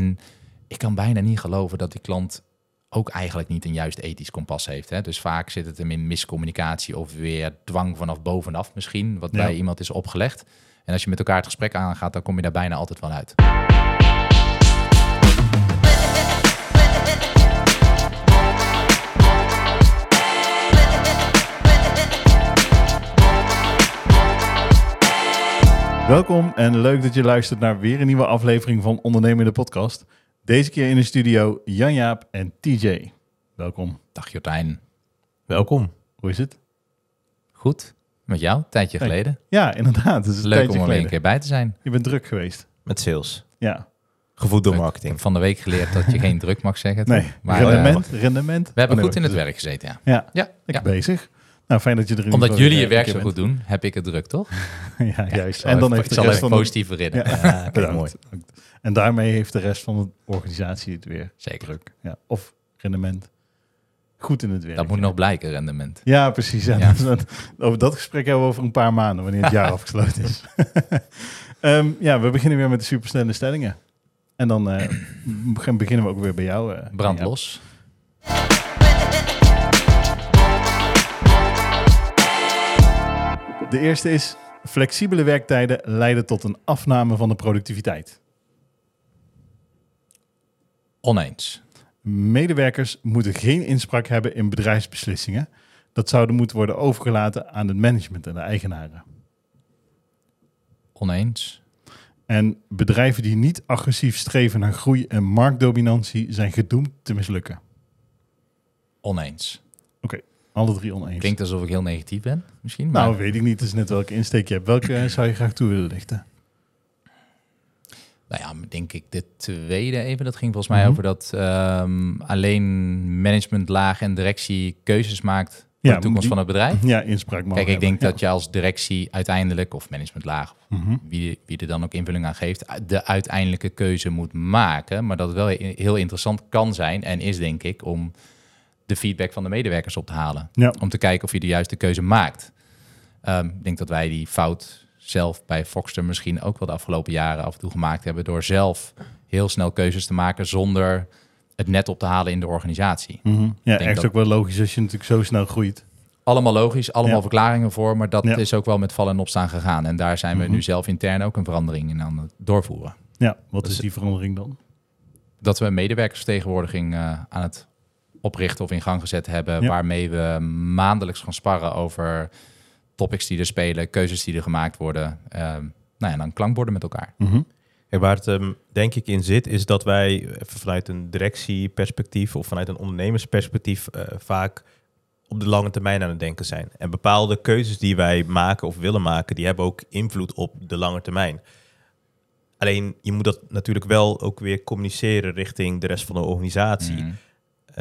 En ik kan bijna niet geloven dat die klant ook eigenlijk niet een juist ethisch kompas heeft. Hè? Dus vaak zit het hem in miscommunicatie of weer dwang vanaf bovenaf misschien, wat Ja. bij iemand is opgelegd. En als je met elkaar het gesprek aangaat, dan kom je daar bijna altijd wel uit. Welkom en leuk dat je luistert naar weer een nieuwe aflevering van Ondernemen in de Podcast. Deze keer in de studio Jan-Jaap en TJ. Welkom. Dag Jordijn, Welkom. Hoe is het? goed? Met jou? Tijdje Dank. geleden. Ja, inderdaad. Het is een Leuk tijdje om er weer een keer bij te zijn. Je bent druk geweest. Met sales. Ja. Gevoed door Ik marketing. heb van de week geleerd dat je geen druk mag zeggen. toch? Nee, Maar, eh, rendement, rendement. we hebben Oh, nee, goed in het werk gezeten, ja. Ja, Ja, ik ja. bezig. Nou, fijn dat je er in Omdat jullie je werk zo goed doen, heb ik het druk, toch? Ja, juist. En dan heeft de rest van de... positief herinneren. Ja, mooi. En daarmee heeft de rest van de organisatie het weer Zeker. druk. Ja. Of rendement. Goed in het werk. Dat moet ja. nog blijken, rendement. Ja, precies. Ja. Over dat gesprek hebben we over een paar maanden, wanneer het jaar afgesloten is. Ehm, ja, we beginnen weer met de supersnelle stellingen. En dan begin- beginnen we ook weer bij jou. eh, Brand los. De eerste is, flexibele werktijden leiden tot een afname van de productiviteit. Oneens. Medewerkers moeten geen inspraak hebben in bedrijfsbeslissingen. Dat zouden moeten worden overgelaten aan het management en de eigenaren. Oneens. En bedrijven die niet agressief streven naar groei en marktdominantie zijn gedoemd te mislukken. Oneens. Alle drie oneens. Klinkt alsof ik heel negatief ben, misschien. Maar Nou, weet ik niet. Het is net welke insteek je hebt. Welke eh, zou je graag toe willen lichten? nou ja, denk ik de tweede even. Dat ging volgens mij Mhm. over dat ehm, alleen managementlaag en directie keuzes maakt voor Ja, de toekomst die- van het bedrijf. Ja, inspraak Kijk, ik denk dat je als directie uiteindelijk, of managementlaag. Mhm. wie, wie er dan ook invulling aan geeft, de uiteindelijke keuze moet maken. Maar dat het wel heel interessant kan zijn en is, denk ik, om de feedback van de medewerkers op te halen. Ja. Om te kijken of je de juiste keuze maakt. Ehm, ik denk dat wij die fout zelf bij Foxter misschien ook wel de afgelopen jaren af en toe gemaakt hebben. Door zelf heel snel keuzes te maken zonder het net op te halen in de organisatie. Mhm. Ja, denk echt dat- ook wel logisch als je natuurlijk zo snel groeit. Allemaal logisch, allemaal Ja. verklaringen voor, maar dat Ja. is ook wel met vallen en opstaan gegaan. En daar zijn we Mhm. nu zelf intern ook een verandering in aan het doorvoeren. Ja, wat Dus- is die verandering dan? Dat we een medewerkersvertegenwoordiging eh, aan het oprichten of in gang gezet hebben, Ja. waarmee we maandelijks gaan sparren over topics die er spelen, keuzes die er gemaakt worden. Ehm nou ja, dan klankborden met elkaar. Mhm. Kijk, waar het ehm, denk ik in zit, is dat wij even vanuit een directieperspectief of vanuit een ondernemersperspectief eh, vaak op de lange termijn aan het denken zijn. En bepaalde keuzes die wij maken of willen maken, die hebben ook invloed op de lange termijn. Alleen je moet dat natuurlijk wel ook weer communiceren richting de rest van de organisatie. Mhm.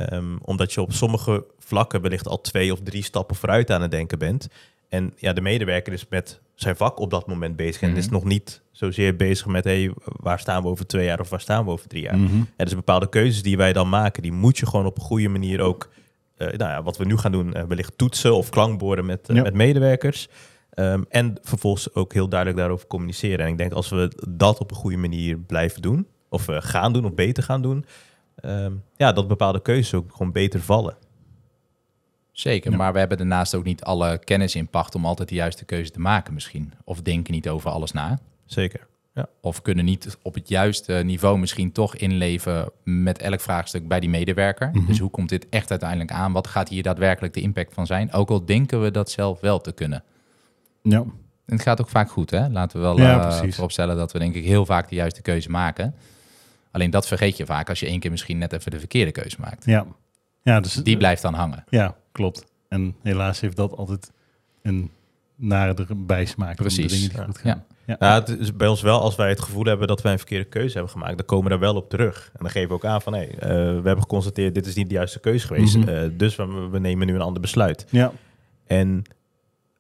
Ehm, omdat je op sommige vlakken wellicht al twee of drie stappen vooruit aan het denken bent. En ja, de medewerker is met zijn vak op dat moment bezig. En Mhm. is nog niet zozeer bezig met hey, waar staan we over twee jaar of waar staan we over drie jaar. Mhm. En dus bepaalde keuzes die wij dan maken, die moet je gewoon op een goede manier ook, eh, nou ja, wat we nu gaan doen, eh, wellicht toetsen of klankborden met, eh, Ja. met medewerkers. Ehm, en vervolgens ook heel duidelijk daarover communiceren. En ik denk als we dat op een goede manier blijven doen, of gaan doen, of beter gaan doen, ehm, ja, dat bepaalde keuzes ook gewoon beter vallen. Zeker, Ja. maar we hebben daarnaast ook niet alle kennis in pacht om altijd de juiste keuze te maken misschien. Of denken niet over alles na. Zeker. Of kunnen niet op het juiste niveau misschien toch inleven met elk vraagstuk bij die medewerker. Mhm. Dus hoe komt dit echt uiteindelijk aan? Wat gaat hier daadwerkelijk de impact van zijn? Ook al denken we dat zelf wel te kunnen. Ja. En het gaat ook vaak goed, hè? Laten we wel Ja, eh, precies. vooropstellen dat we denk ik heel vaak de juiste keuze maken. Alleen dat vergeet je vaak als je één keer misschien net even de verkeerde keuze maakt. Ja. Ja, dus, Die blijft dan hangen. ja, klopt. En helaas heeft dat altijd een nare bijsmaak. Precies. dingen die goed gaan. Ja. Nou, het is bij ons wel, als wij het gevoel hebben dat wij een verkeerde keuze hebben gemaakt, dan komen we daar wel op terug. En dan geven we ook aan van, hé, eh, we hebben geconstateerd, dit is niet de juiste keuze geweest, eh, dus we, we nemen nu een ander besluit. Ja. En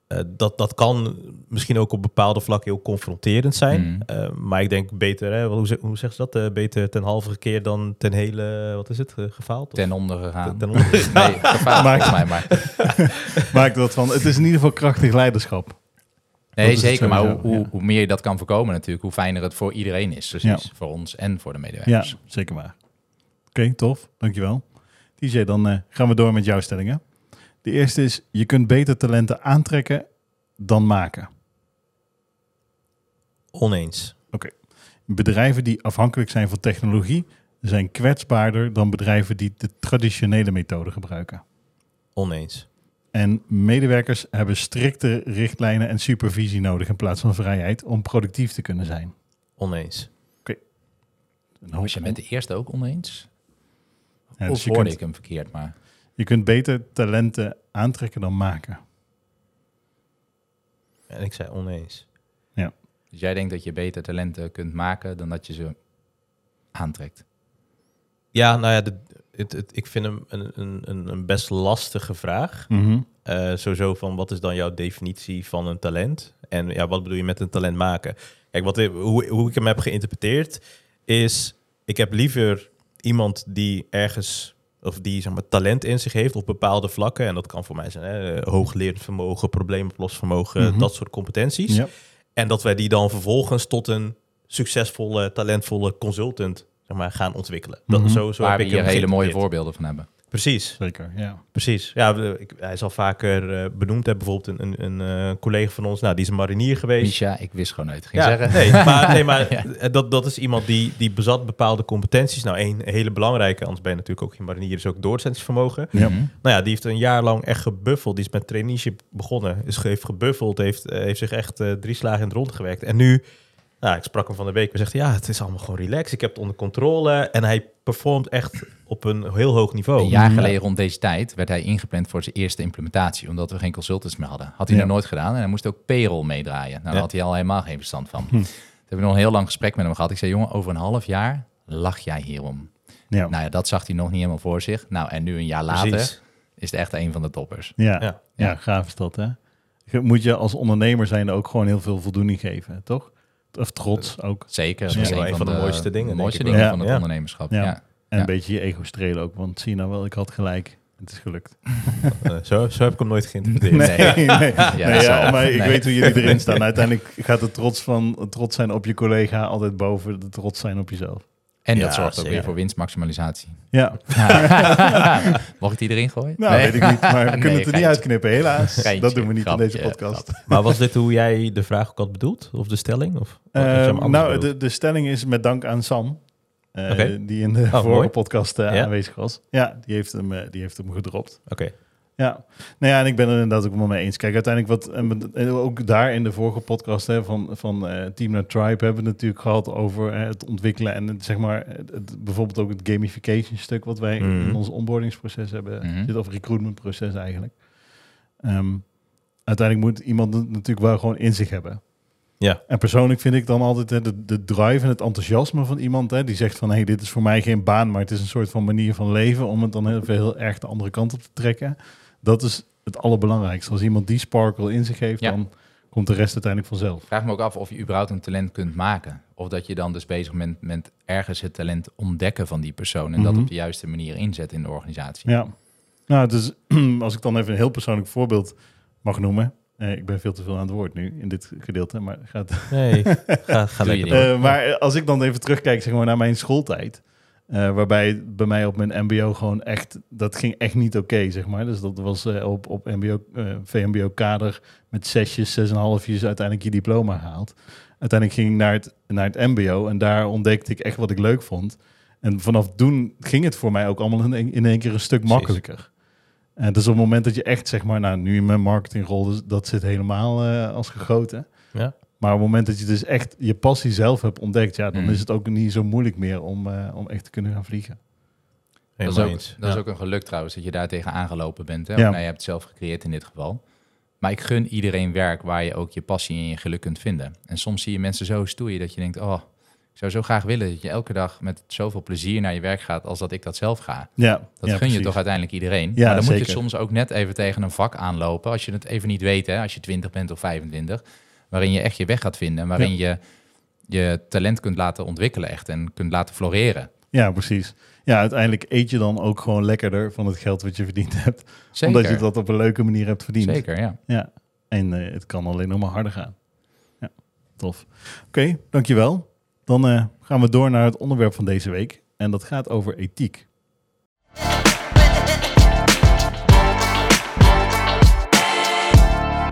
eh, dat, dat kan misschien ook op bepaalde vlakken heel confronterend zijn. Mhm. Eh, maar ik denk beter, hè, hoe, zeg, hoe zegt ze dat? Eh, beter ten halve keer dan ten hele, wat is het, gefaald? Of Ten onder gegaan. ten onder Nee, Maakt- mij maar. Maak er wat van. Het is in ieder geval krachtig leiderschap. Nee, Dat zeker. Maar hoe, hoe, ja. hoe meer je dat kan voorkomen natuurlijk, hoe fijner het voor iedereen is. Precies. Voor ons en voor de Ja, medewerkers. zeker waar. Oké, tof. Dankjewel. DJ, dan eh, gaan we door met jouw stellingen. De eerste is, je kunt beter talenten aantrekken dan maken. Oneens. Bedrijven die afhankelijk zijn van technologie zijn kwetsbaarder dan bedrijven die de traditionele methode gebruiken. Oneens. En medewerkers hebben strikte richtlijnen en supervisie nodig in plaats van vrijheid om productief te kunnen zijn. Oneens. Een hoop- Was je met de eerste ook oneens? Ja, dus of je, hoorde kunt, ik hem verkeerd, maar... je kunt beter talenten aantrekken dan maken. En ik zei oneens. Dus jij denkt dat je beter talenten kunt maken dan dat je ze aantrekt? Ja, nou ja, de, het, het, ik vind hem een, een, een, een best lastige vraag. Eh sowieso van wat is dan jouw definitie van een talent? En ja, wat bedoel je met een talent maken? Kijk, wat, hoe, hoe ik hem heb geïnterpreteerd is... ik heb liever iemand die ergens... of die zeg maar, talent in zich heeft op bepaalde vlakken. En dat kan voor mij zijn hè, hooglerend vermogen, probleemoplossvermogen... Mhm. dat soort competenties. Ja. En dat wij die dan vervolgens tot een succesvolle, talentvolle consultant zeg maar, gaan ontwikkelen. Dat, Mhm. zo, zo Waar heb we ik hier hele mooie voorbeelden van hebben. Precies, Zeker, ja. precies. Ja, ik, hij is al vaker eh, benoemd. Hè. Bijvoorbeeld een, een, een eh, collega van ons, nou, die is een marinier geweest. Misha, ik wist gewoon nooit. Ging Ja, zeggen. nee, maar, nee, maar Ja. eh, dat, dat is iemand die, die bezat bepaalde competenties. Nou, één hele belangrijke, anders ben je natuurlijk ook geen marinier, is ook doorzettingsvermogen. Ja. Mhm. Nou ja, die heeft een jaar lang echt gebuffeld. Die is met traineeship begonnen. Is, heeft gebuffeld, heeft, heeft zich echt eh, drie slagen in het rond gewerkt. En nu, nou, ik sprak hem van de week. We zegt, ja, het is allemaal gewoon relaxed. Ik heb het onder controle. En hij performt echt op een heel hoog niveau. Een jaar Ja. geleden rond deze tijd werd hij ingepland voor zijn eerste implementatie, omdat we geen consultants meer hadden. Had hij Ja. nog nooit gedaan en hij moest ook payroll meedraaien. Nou, daar Ja. had hij al helemaal geen verstand van. Hm. Toen hebben we nog een heel lang gesprek met hem gehad. Ik zei, jongen, over een half jaar lach jij hierom. Ja. Nou ja, dat zag hij nog niet helemaal voor zich. Nou, en nu een jaar later Precies. is het echt een van de toppers. Ja. Ja. Ja. ja, gaaf is dat, hè? Je- Moet je als ondernemer zijn ook gewoon heel veel voldoening geven, toch? Of trots ook. Zeker. Dat is een van de, mooiste dingen, de mooiste dingen van het Ja. ondernemerschap. Ja. Ja. En Ja. een beetje je ego strelen ook, want zie je nou wel, ik had gelijk. Het is gelukt. Eh, zo, zo heb ik hem nooit geïnterpreteerd. Nee, nee. Ja, Nee, ja, maar ik Nee. weet hoe jullie erin staan. Uiteindelijk gaat de trots, van, trots zijn op je collega altijd boven de trots zijn op jezelf. En Ja, dat zorgt ook zeker. weer voor winstmaximalisatie. Ja, Mocht ik die erin gooien? nou Nee. weet ik niet, maar we Nee, kunnen het er niet uitknippen, helaas. Geintje, dat doen we niet in deze grapje, podcast. Maar was dit hoe jij de vraag ook had bedoeld? Of de stelling? Of Eh, anders nou, bedoeld? de, de stelling is met dank aan Sam, eh, die in de Oh, vorige mooi. podcast eh, Ja? aanwezig was. Ja, die heeft hem, eh, die heeft hem gedropt. Oké. Ja, nou ja, en ik ben er inderdaad ook wel mee eens. Kijk, uiteindelijk wat, en ook daar in de vorige podcast hè, van, van eh, Team naar Tribe hebben we het natuurlijk gehad over het ontwikkelen en het, zeg maar, het, bijvoorbeeld ook het gamification stuk wat wij Mhm. in ons onboardingsproces hebben, Mhm. zit of recruitmentproces eigenlijk. Ehm, uiteindelijk moet iemand het natuurlijk wel gewoon in zich hebben. Ja. En persoonlijk vind ik dan altijd hè, de, de drive en het enthousiasme van iemand hè, die zegt van hey, dit is voor mij geen baan, maar het is een soort van manier van leven om het dan heel, veel, heel erg de andere kant op te trekken. Dat is het allerbelangrijkste. Als iemand die sparkle in zich heeft, Ja. dan komt de rest uiteindelijk vanzelf. Ik vraag me ook af of je überhaupt een talent kunt maken. Of dat je dan dus bezig bent met ergens het talent ontdekken van die persoon. En dat Mhm. op de juiste manier inzet in de organisatie. Ja. Nou, dus als ik dan even een heel persoonlijk voorbeeld mag noemen. Eh, ik ben veel te veel aan het woord nu in dit gedeelte, maar gaat. Nee, ga, ga lekker. Eh, maar als ik dan even terugkijk zeg maar, naar mijn schooltijd. Eh, waarbij bij mij op mijn MBO gewoon echt, dat ging echt niet oké, zeg maar. Dus dat was eh, op, op MBO, eh, VMBO-kader met zesjes, zes en een halfjes uiteindelijk je diploma gehaald. Uiteindelijk ging ik naar het, naar het MBO en daar ontdekte ik echt wat ik leuk vond. En vanaf toen ging het voor mij ook allemaal in, in één keer een stuk makkelijker. En dus op het moment dat je echt, zeg maar, nou, nu in mijn marketingrol, dus dat zit helemaal als gegoten. Ja. Maar op het moment dat je dus echt je passie zelf hebt ontdekt, ja, dan Mm. is het ook niet zo moeilijk meer om, eh, om echt te kunnen gaan vliegen. Dat, is ook, eens. dat Ja. is ook een geluk trouwens, dat je daar tegen aangelopen bent. Hè? Ja. Nou, je hebt het zelf gecreëerd in dit geval. Maar ik gun iedereen werk waar je ook je passie en je geluk kunt vinden. En soms zie je mensen zo stoeien dat je denkt... oh, ik zou zo graag willen dat je elke dag met zoveel plezier naar je werk gaat... als dat ik dat zelf ga. Ja, Dat ja, gun je toch uiteindelijk iedereen. Ja, maar dan moet je soms ook net even tegen een vak aanlopen. Als je het even niet weet, hè, als je 20 bent of 25. Waarin je echt je weg gaat vinden. En waarin je je talent kunt laten ontwikkelen echt. En kunt laten floreren. Ja, precies. Ja, uiteindelijk eet je dan ook gewoon lekkerder van het geld wat je verdiend hebt. Zeker. Omdat je dat op een leuke manier hebt verdiend. Zeker, ja. Ja. En eh, het kan alleen nog maar harder gaan. tof. Oké, dankjewel. Dan eh, gaan we door naar het onderwerp van deze week. En dat gaat over ethiek.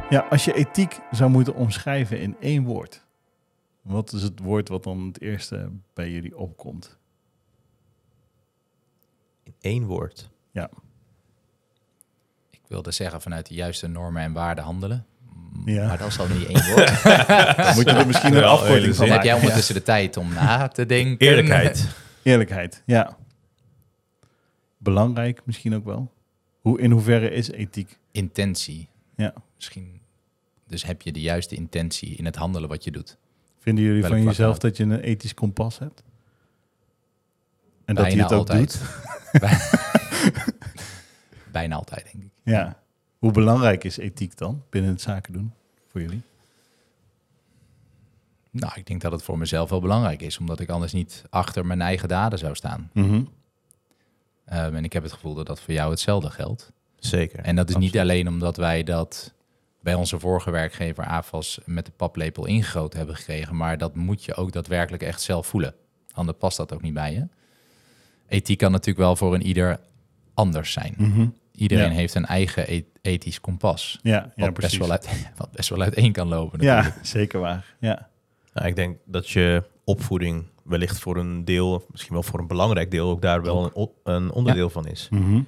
Ja, als je ethiek zou moeten omschrijven in één woord. Wat is het woord wat dan het eerste bij jullie opkomt? In één woord. Ik wilde zeggen vanuit de juiste normen en waarden handelen. Ja. Maar dat is al niet één woord. Dan moet je er misschien een Wel, afkorting van Dan heb jij maken. ondertussen de tijd om na te denken. Eerlijkheid. Eerlijkheid, ja. Belangrijk misschien ook wel. Hoe, in hoeverre is ethiek? Intentie. Ja. Misschien. Dus heb je de juiste intentie in het handelen wat je doet. Vinden jullie Welk van jezelf dat je een ethisch kompas hebt? En dat je het ook altijd. doet? Bijna altijd, denk ik. Ja. Hoe belangrijk is ethiek dan binnen het zaken doen voor jullie? Nou, ik denk dat het voor mezelf wel belangrijk is, omdat ik anders niet achter mijn eigen daden zou staan. Mhm. Ehm, en ik heb het gevoel dat dat voor jou hetzelfde geldt. Zeker. En dat is niet alleen omdat wij dat bij onze vorige werkgever AFAS met de paplepel ingegoten hebben gekregen, maar dat moet je ook daadwerkelijk echt zelf voelen. Anders past dat ook niet bij je. Ethiek kan natuurlijk wel voor een ieder anders zijn. Mhm. Iedereen Ja. heeft een eigen ethisch kompas. Ja, ja Wat, best precies. wel uit, wat best wel uiteen kan lopen. Natuurlijk. Ja, zeker waar. Ja. Nou, ik denk dat je opvoeding wellicht voor een deel, misschien wel voor een belangrijk deel, ook daar wel een, een onderdeel van is. Mhm.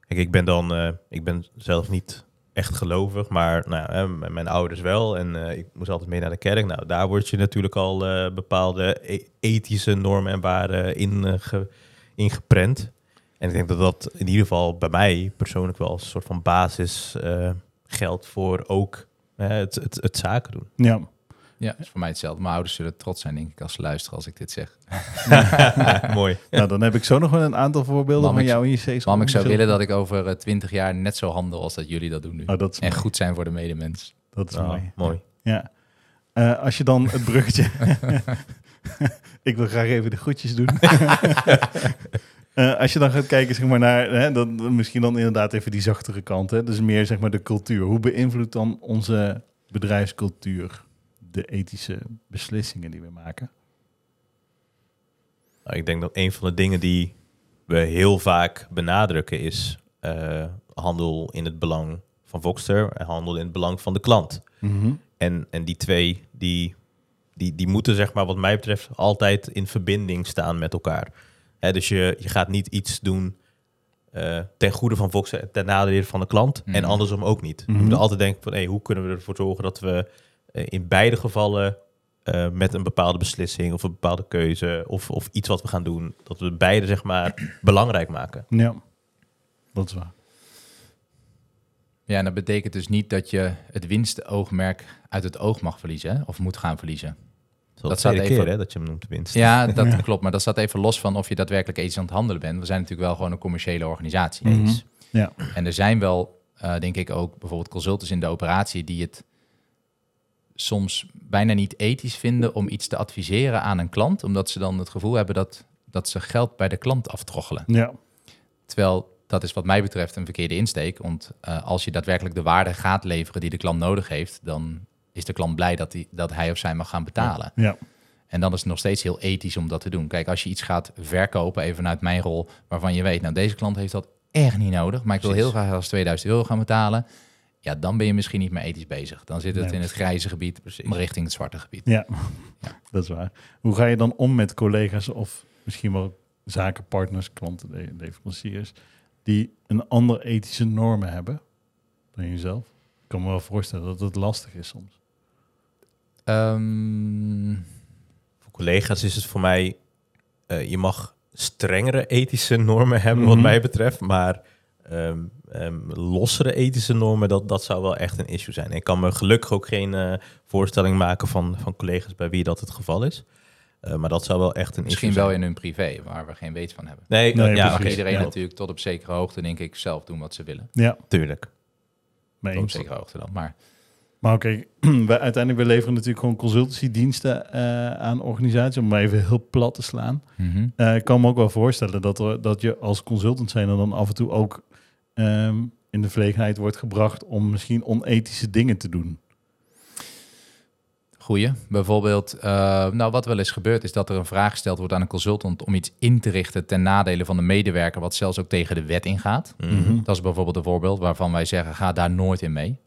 Kijk, ik ben dan, eh, ik ben zelf niet echt gelovig, maar nou, mijn ouders wel. En eh, ik moest altijd mee naar de kerk. Nou, daar word je natuurlijk al eh, bepaalde e- ethische normen en waarden in, eh, ge- ingeprent. En ik denk dat dat in ieder geval bij mij persoonlijk wel een soort van basis geldt voor ook het, het, het zaken doen. Ja. Ja, is voor mij hetzelfde. Mijn ouders zullen trots zijn, denk ik, als ze luisteren als ik dit zeg. Mooi. nou, dan heb ik zo nog wel een aantal voorbeelden Mam, van ik- jou in je C Mam, ik zou willen dat ik over twintig jaar net zo handel als dat jullie dat doen nu. Oh, dat is en mooi. goed zijn voor de medemens. Dat is Ah, mooi. mooi. Ja. Eh, als je dan het bruggetje... ik wil graag even de groetjes doen. Eh, als je dan gaat kijken zeg maar, naar... Hè, dan, misschien dan inderdaad even die zachtere kant. Hè? Dus meer zeg maar, de cultuur. Hoe beïnvloedt dan onze bedrijfscultuur de ethische beslissingen die we maken? Nou, ik denk dat een van de dingen die we heel vaak benadrukken is eh, handel in het belang van Voxter en handel in het belang van de klant. En, en die twee, die, die, die moeten zeg maar wat mij betreft altijd in verbinding staan met elkaar. Hè, dus je, je gaat niet iets doen eh, ten goede van Voxter en ten nadele van de klant. En Mhm. andersom ook niet. Mhm. Je moet altijd denken van hey, hoe kunnen we ervoor zorgen dat we in beide gevallen eh, met een bepaalde beslissing of een bepaalde keuze of, of iets wat we gaan doen, dat we beide zeg maar belangrijk maken. Ja, dat is waar. Ja, en dat betekent dus niet dat je het winstoogmerk uit het oog mag verliezen hè, of moet gaan verliezen. Dat, Dat staat staat keer even- hè, dat je hem noemt winst. Ja, dat Ja. klopt. Maar dat staat even los van of je daadwerkelijk ethisch aan het handelen bent. We zijn natuurlijk wel gewoon een commerciële organisatie. Mhm. Eens. Ja. En er zijn wel, eh, denk ik ook, bijvoorbeeld consultants in de operatie die het soms bijna niet ethisch vinden om iets te adviseren aan een klant, omdat ze dan het gevoel hebben dat, dat ze geld bij de klant aftroggelen. Ja, Terwijl dat is wat mij betreft een verkeerde insteek. Want eh, als je daadwerkelijk de waarde gaat leveren die de klant nodig heeft, dan is de klant blij dat, hij dat hij of zij mag gaan betalen. ja. En dan is het nog steeds heel ethisch om dat te doen. Kijk, als je iets gaat verkopen, even vanuit mijn rol, waarvan je weet, nou deze klant heeft dat echt niet nodig, maar ik wil Precies. heel graag als 2000 euro gaan betalen. Ja, dan ben je misschien niet meer ethisch bezig. Dan zit het Nee, in het grijze gebied, Precies. maar richting het zwarte gebied. Ja, dat is waar. Hoe ga je dan om met collega's of misschien wel zakenpartners, klanten, le- leveranciers, die een andere ethische normen hebben dan jezelf? Ik kan me wel voorstellen dat het lastig is soms. Ehm, Voor collega's is het voor mij, eh, je mag strengere ethische normen hebben wat Mhm. mij betreft, maar ehm, ehm, lossere ethische normen, dat, dat zou wel echt een issue zijn. Ik kan me gelukkig ook geen eh, voorstelling maken van, van collega's bij wie dat het geval is. Eh, maar dat zou wel echt een misschien issue wel zijn. in hun privé, waar we geen weet van hebben. Nee, Nee, ja. Mag oké, iedereen ja, natuurlijk tot op zekere hoogte, denk ik, zelf doen wat ze willen. Ja, tuurlijk. Tot op zekere hoogte dan. Maar Maar oké, wij uiteindelijk we leveren natuurlijk gewoon consultancy-diensten eh, aan organisaties, om maar even heel plat te slaan. mhm. Eh, ik kan me ook wel voorstellen dat, er, dat je als consultant zijn er dan af en toe ook ehm, in de verlegenheid wordt gebracht om misschien onethische dingen te doen. Goeie. Bijvoorbeeld, eh, nou wat wel eens gebeurt is dat er een vraag gesteld wordt aan een consultant om iets in te richten ten nadele van de medewerker, wat zelfs ook tegen de wet ingaat. Mhm. Dat is bijvoorbeeld een voorbeeld waarvan wij zeggen, ga daar nooit in mee.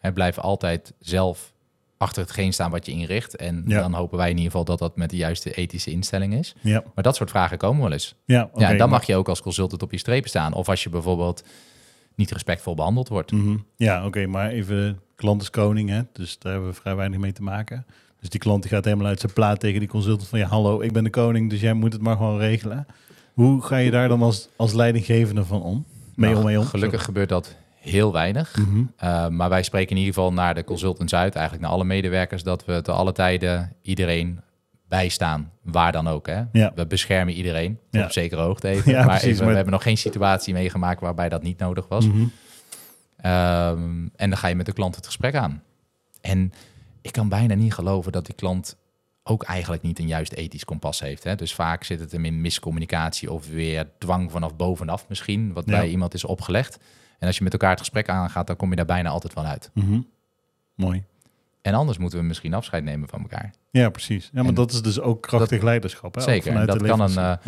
Hè, blijf altijd zelf achter hetgeen staan wat je inricht. En Ja. dan hopen wij in ieder geval dat dat met de juiste ethische instelling is. Ja, Maar dat soort vragen komen wel eens. ja, ja, en dan mag je ook als consultant op je strepen staan. Of als je bijvoorbeeld niet respectvol behandeld wordt. Mhm. Ja, oké, maar even klant is koning, hè? dus daar hebben we vrij weinig mee te maken. Dus die klant die gaat helemaal uit zijn plaat tegen die consultant van... ja, hallo, ik ben de koning, dus jij moet het maar gewoon regelen. Hoe ga je daar dan als, als leidinggevende van om? Mee Nou, om, mee om? Gelukkig gebeurt dat heel weinig. Mhm. Uh, maar wij spreken in ieder geval naar de consultants uit, eigenlijk naar alle medewerkers, dat we te alle tijden iedereen bijstaan, waar dan ook. Hè? Ja. We beschermen iedereen, Ja. op zekere hoogte even. Ja, maar precies, even, maar- we hebben nog geen situatie meegemaakt waarbij dat niet nodig was. Mhm. Ehm, en dan ga je met de klant het gesprek aan. En ik kan bijna niet geloven dat die klant ook eigenlijk niet een juist ethisch kompas heeft. Hè? Dus vaak zit het hem in miscommunicatie of weer dwang vanaf bovenaf misschien, wat bij iemand is opgelegd. En als je met elkaar het gesprek aangaat, dan kom je daar bijna altijd van uit. Mhm. Mooi. En anders moeten we misschien afscheid nemen van elkaar. Ja, precies. Ja, maar En dat is dus ook krachtig leiderschap. Hè? Zeker, vanuit en de dat kan een, ja.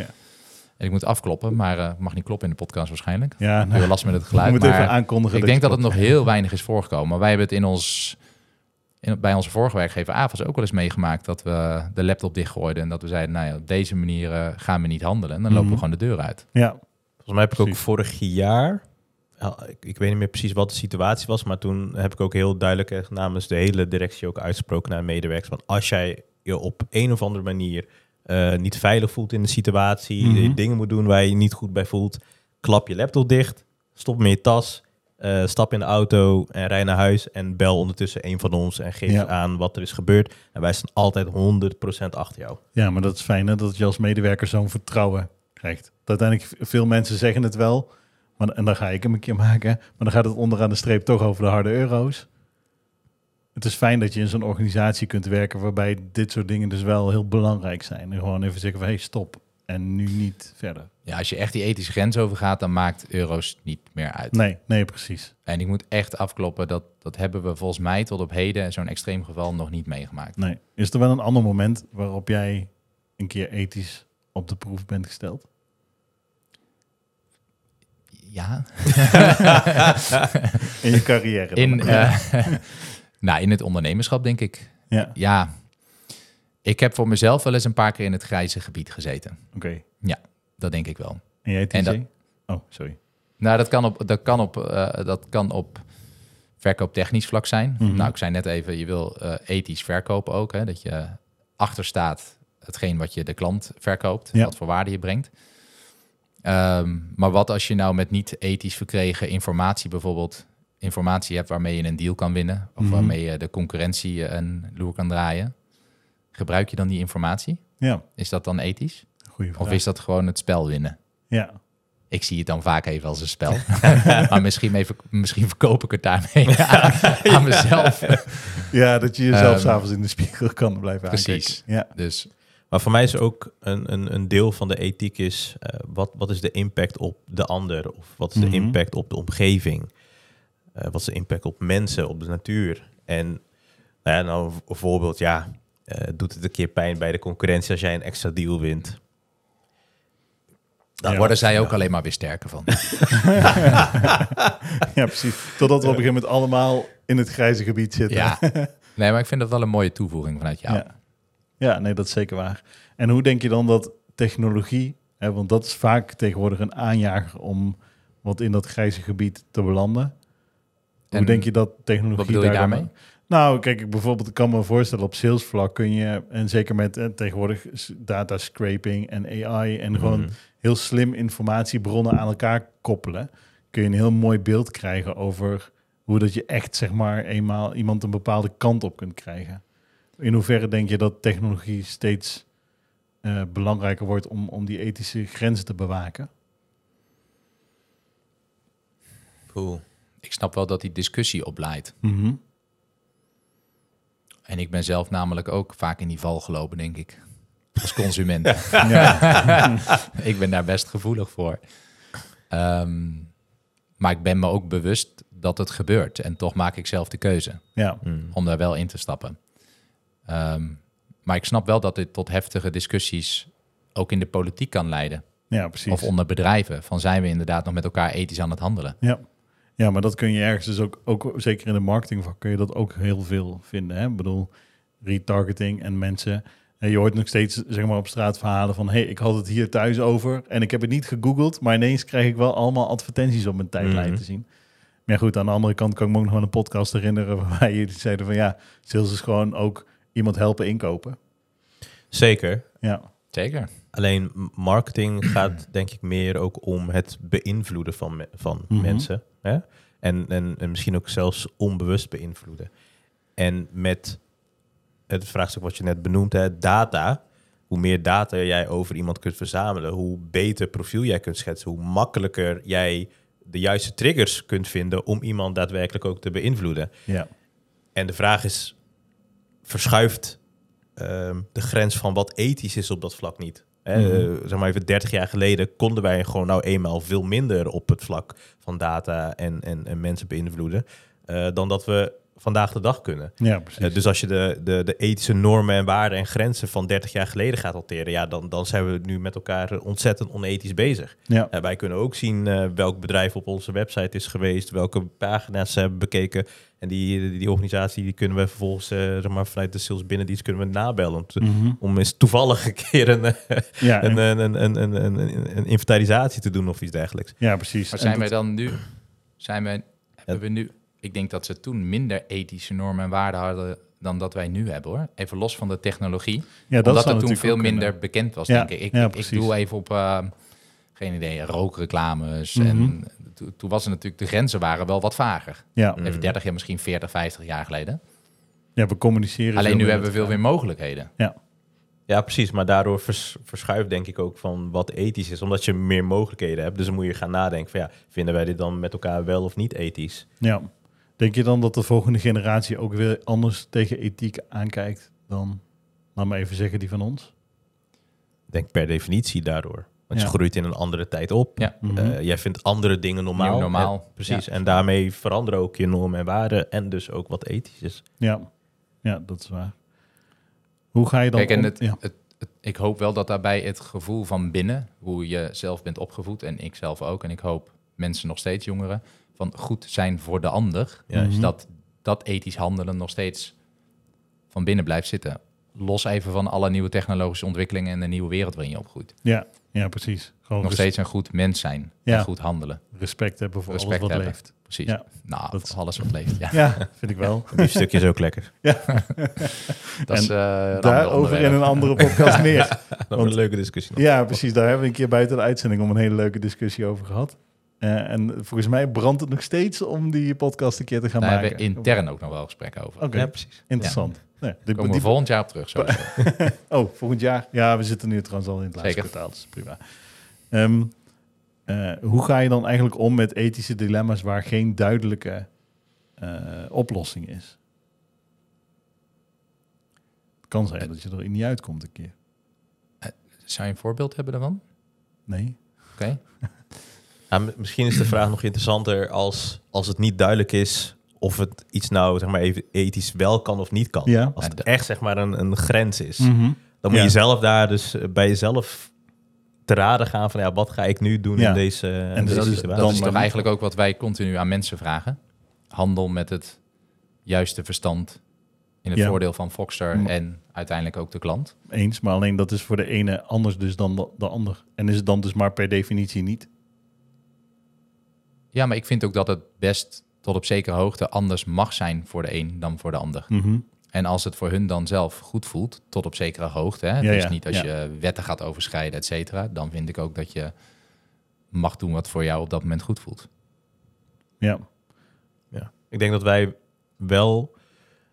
En ik moet afkloppen, maar eh mag niet kloppen in de podcast waarschijnlijk. Ja, nou, heb last met het geluid. moet maar even aankondigen. ik denk dat het nog heel weinig is voorgekomen. Maar wij hebben het in ons, in, bij onze vorige werkgever AVAS ook wel eens meegemaakt... dat we de laptop dichtgooiden en dat we zeiden... nou ja, op deze manier eh, gaan we niet handelen. En dan lopen we Mhm. gewoon de deur uit. Ja, Volgens mij heb ik ook vorig jaar, ja, ik, ik weet niet meer precies wat de situatie was, maar toen heb ik ook heel duidelijk namens de hele directie ook uitgesproken naar medewerkers van als jij je op een of andere manier eh, niet veilig voelt in de situatie, Mhm. dingen moet doen waar je je niet goed bij voelt, klap je laptop dicht, stop met je tas, eh, stap in de auto en rij naar huis en bel ondertussen een van ons en geef Ja. aan wat er is gebeurd. En wij staan altijd 100% achter jou. ja, maar dat is fijn hè, dat je als medewerker zo'n vertrouwen krijgt. Dat uiteindelijk veel mensen zeggen het wel, maar, en dan ga ik hem een keer maken. Maar dan gaat het onderaan de streep toch over de harde euro's. Het is fijn dat je in zo'n organisatie kunt werken waarbij dit soort dingen dus wel heel belangrijk zijn. En gewoon even zeggen van, hey, stop. En nu niet verder. Ja, als je echt die ethische grens overgaat, dan maakt euro's niet meer uit. Nee, nee, precies. En ik moet echt afkloppen, dat, dat hebben we volgens mij tot op heden... zo'n extreem geval nog niet meegemaakt. Nee. Is er wel een ander moment waarop jij een keer ethisch op de proef bent gesteld? Ja, In je carrière? in, eh, nou, in het ondernemerschap denk ik. ja, Ja, ik heb voor mezelf wel eens een paar keer in het grijze gebied gezeten. oké. Dat denk ik wel. En jij? En dat- Oh, sorry. Nou, dat kan op, dat kan op, eh, dat kan op verkooptechnisch vlak zijn. Mhm. Nou, ik zei net even, je wil eh, ethisch verkopen ook. Hè, dat je achter staat hetgeen wat je de klant verkoopt. Ja. Wat voor waarde je brengt. Ehm, maar wat als je nou met niet ethisch verkregen informatie bijvoorbeeld... informatie hebt waarmee je een deal kan winnen... of Mhm. waarmee je de concurrentie eh, een loer kan draaien... gebruik je dan die informatie? Ja, Is dat dan ethisch? vraag. Of is dat gewoon het spel winnen? Ja, Ik zie het dan vaak even als een spel. maar misschien, even, misschien verkoop ik het daarmee aan, aan mezelf. ja dat je jezelf Ehm, s'avonds in de spiegel kan blijven precies. aankijken. Ja, Dus Maar voor mij is ook een, een, een deel van de ethiek is, eh, wat, wat is de impact op de ander? Of wat is de Mhm. impact op de omgeving? Eh, wat is de impact op mensen, op de natuur? En nou ja, nou een voorbeeld, ja, eh, doet het een keer pijn bij de concurrentie als jij een extra deal wint? daar Ja. worden zij ook alleen maar weer sterker van. ja, precies. Totdat we op een gegeven moment allemaal in het grijze gebied zitten. ja. Nee, maar ik vind dat wel een mooie toevoeging vanuit jou. Ja. Ja, nee, dat is zeker waar. En hoe denk je dan dat technologie, hè, want dat is vaak tegenwoordig een aanjager om wat in dat grijze gebied te belanden. Hoe En denk je dat technologie wat bedoel je daar dan- daarmee? Nou, kijk, ik bijvoorbeeld ik kan me voorstellen op salesvlak kun je, en zeker met eh, tegenwoordig data scraping en AI en gewoon Mhm. heel slim informatiebronnen aan elkaar koppelen, kun je een heel mooi beeld krijgen over hoe dat je echt, zeg maar, eenmaal iemand een bepaalde kant op kunt krijgen. In hoeverre denk je dat technologie steeds eh, belangrijker wordt om, om die ethische grenzen te bewaken? Ik snap wel dat die discussie opleidt. Mhm. En ik ben zelf namelijk ook vaak in die val gelopen, denk ik. Als consument. Ik ben daar best gevoelig voor. Ehm, maar ik ben me ook bewust dat het gebeurt. En toch maak ik zelf de keuze ja. Mm. om daar wel in te stappen. Ehm, maar ik snap wel dat dit tot heftige discussies ook in de politiek kan leiden. Ja, precies. Of onder bedrijven. Van zijn we inderdaad nog met elkaar ethisch aan het handelen? Ja. ja, maar dat kun je ergens dus ook, ook zeker in de marketingvak, kun je dat ook heel veel vinden. Hè? Ik bedoel, retargeting en mensen. En je hoort nog steeds zeg maar, op straat verhalen van... hey, ik had het hier thuis over en ik heb het niet gegoogeld... maar ineens krijg ik wel allemaal advertenties op mijn tijdlijn Mhm. te zien. Maar goed, aan de andere kant kan ik me ook nog wel een podcast herinneren... waarbij jullie zeiden van ja, sales is gewoon ook iemand helpen inkopen. Zeker. Ja, Zeker. Alleen marketing gaat denk ik meer ook om het beïnvloeden van, me- van Mhm. mensen. Hè? En, en, en misschien ook zelfs onbewust beïnvloeden. En met het vraagstuk wat je net benoemd hebt, data. Hoe meer data jij over iemand kunt verzamelen, hoe beter profiel jij kunt schetsen, hoe makkelijker jij de juiste triggers kunt vinden om iemand daadwerkelijk ook te beïnvloeden. ja. En de vraag is, verschuift ehm, de grens van wat ethisch is op dat vlak niet? Hè, Mhm. eh, zeg maar even 30 jaar geleden konden wij gewoon nou eenmaal veel minder op het vlak van data en, en, en mensen beïnvloeden eh, dan dat we vandaag de dag kunnen. ja precies. Eh, dus als je de, de, de ethische normen en waarden en grenzen van 30 jaar geleden gaat hanteren, ja, dan, dan zijn we nu met elkaar ontzettend onethisch bezig. ja. Eh, wij kunnen ook zien eh, welk bedrijf op onze website is geweest, welke pagina's ze hebben bekeken. En die, die, organisatie die kunnen we vervolgens zeg maar, vanuit de sales binnendienst kunnen we nabellen. Om, te- Mhm. om eens toevallig een keer een, ja, een, en- een, een, een, een, een, een inventarisatie te doen of iets dergelijks. ja, precies. Maar En zijn wij dat- dan nu... Zijn wij, hebben we nu... Ik denk dat ze toen minder ethische normen en waarden hadden dan dat wij nu hebben hoor. Even los van de technologie. ja, dat omdat het toen veel minder kunnen. bekend was, Ja, denk ik. Ik, ja, ik, doe even op, eh, geen idee, rookreclames. Mhm. En to- toen was het natuurlijk, de grenzen waren wel wat vager. Ja, Mm. Even 30 jaar, misschien 40, 50 jaar geleden. ja, we communiceren. Alleen nu hebben we veel meer mogelijkheden. Ja, precies. Maar daardoor vers- verschuift denk ik ook van wat ethisch is. Omdat je meer mogelijkheden hebt. Dus dan moet je gaan nadenken van ja, vinden wij dit dan met elkaar wel of niet ethisch? Ja. Denk je dan dat de volgende generatie ook weer anders tegen ethiek aankijkt dan, laat maar even zeggen, die van ons? Ik denk per definitie daardoor. Want Ja. je groeit in een andere tijd op. Ja. Mhm. Eh, jij vindt andere dingen normaal. Nieuw normaal. Precies. En daarmee veranderen ook je normen en waarden. En dus ook wat ethisch is. ja. ja, dat is waar. Hoe ga je dan... Kijk, en om- het, ja. het, het- ik hoop wel dat daarbij het gevoel van binnen, hoe je zelf bent opgevoed en ik zelf ook, en ik hoop mensen nog steeds jongeren, van goed zijn voor de ander, Juist. Mhm. dat dat ethisch handelen nog steeds van binnen blijft zitten. Los even van alle nieuwe technologische ontwikkelingen en de nieuwe wereld waarin je opgroeit. ja, ja, precies. Gewoon Nog steeds een goed mens zijn Ja. en goed handelen. respect hebben voor Respect alles wat hebben. leeft. Precies. Ja. Nou, Dat- alles wat leeft. Ja, Ja, vind ik wel. Die stukje is ook lekker. dat is En eh, Daarover in een andere podcast meer. Dat Want- een leuke discussie. nog. Ja, precies. Daar hebben we een keer buiten de uitzending om een hele leuke discussie over gehad. Eh, en volgens mij brandt het nog steeds om die podcast een keer te gaan Daar maken. hebben we intern ook nog wel gesprekken over. Oké, Ja, precies. interessant. Nee, de- Daar komen we die- volgend jaar op terug. Sowieso. oh, volgend jaar? Ja, we zitten nu trouwens al in het laatste Zeker. kwartaal, dus prima. Ehm, eh, hoe ga je dan eigenlijk om met ethische dilemma's waar geen duidelijke eh, oplossing is? Het kan zijn dat je er niet uitkomt een keer. Zou je een voorbeeld hebben daarvan? Nee? Oké. Misschien is de vraag nog interessanter als, als het niet duidelijk is of het iets nou zeg maar even ethisch wel kan of niet kan. Ja. Als het echt zeg maar een, een grens is. Mhm. Dan moet Ja. je zelf daar dus eh, bij jezelf te raden gaan van ja, wat ga ik nu doen Ja. in deze, in En deze dat is- situatie. Dat Dan is toch eigenlijk ook wat wij continu aan mensen vragen. Handel met het juiste verstand in het Ja. voordeel van Foxter Mm. en uiteindelijk ook de klant. Eens, maar alleen dat is voor de ene anders dus dan de, de ander. En is het dan dus maar per definitie niet? Ja, maar ik vind ook dat het best tot op zekere hoogte anders mag zijn voor de een dan voor de ander. Mhm. En als het voor hun dan zelf goed voelt, tot op zekere hoogte. Hè? Ja, dus ja, niet als ja. je wetten gaat overschrijden, et cetera. Dan vind ik ook dat je mag doen wat voor jou op dat moment goed voelt. Ja. Ja. Ik denk dat wij wel,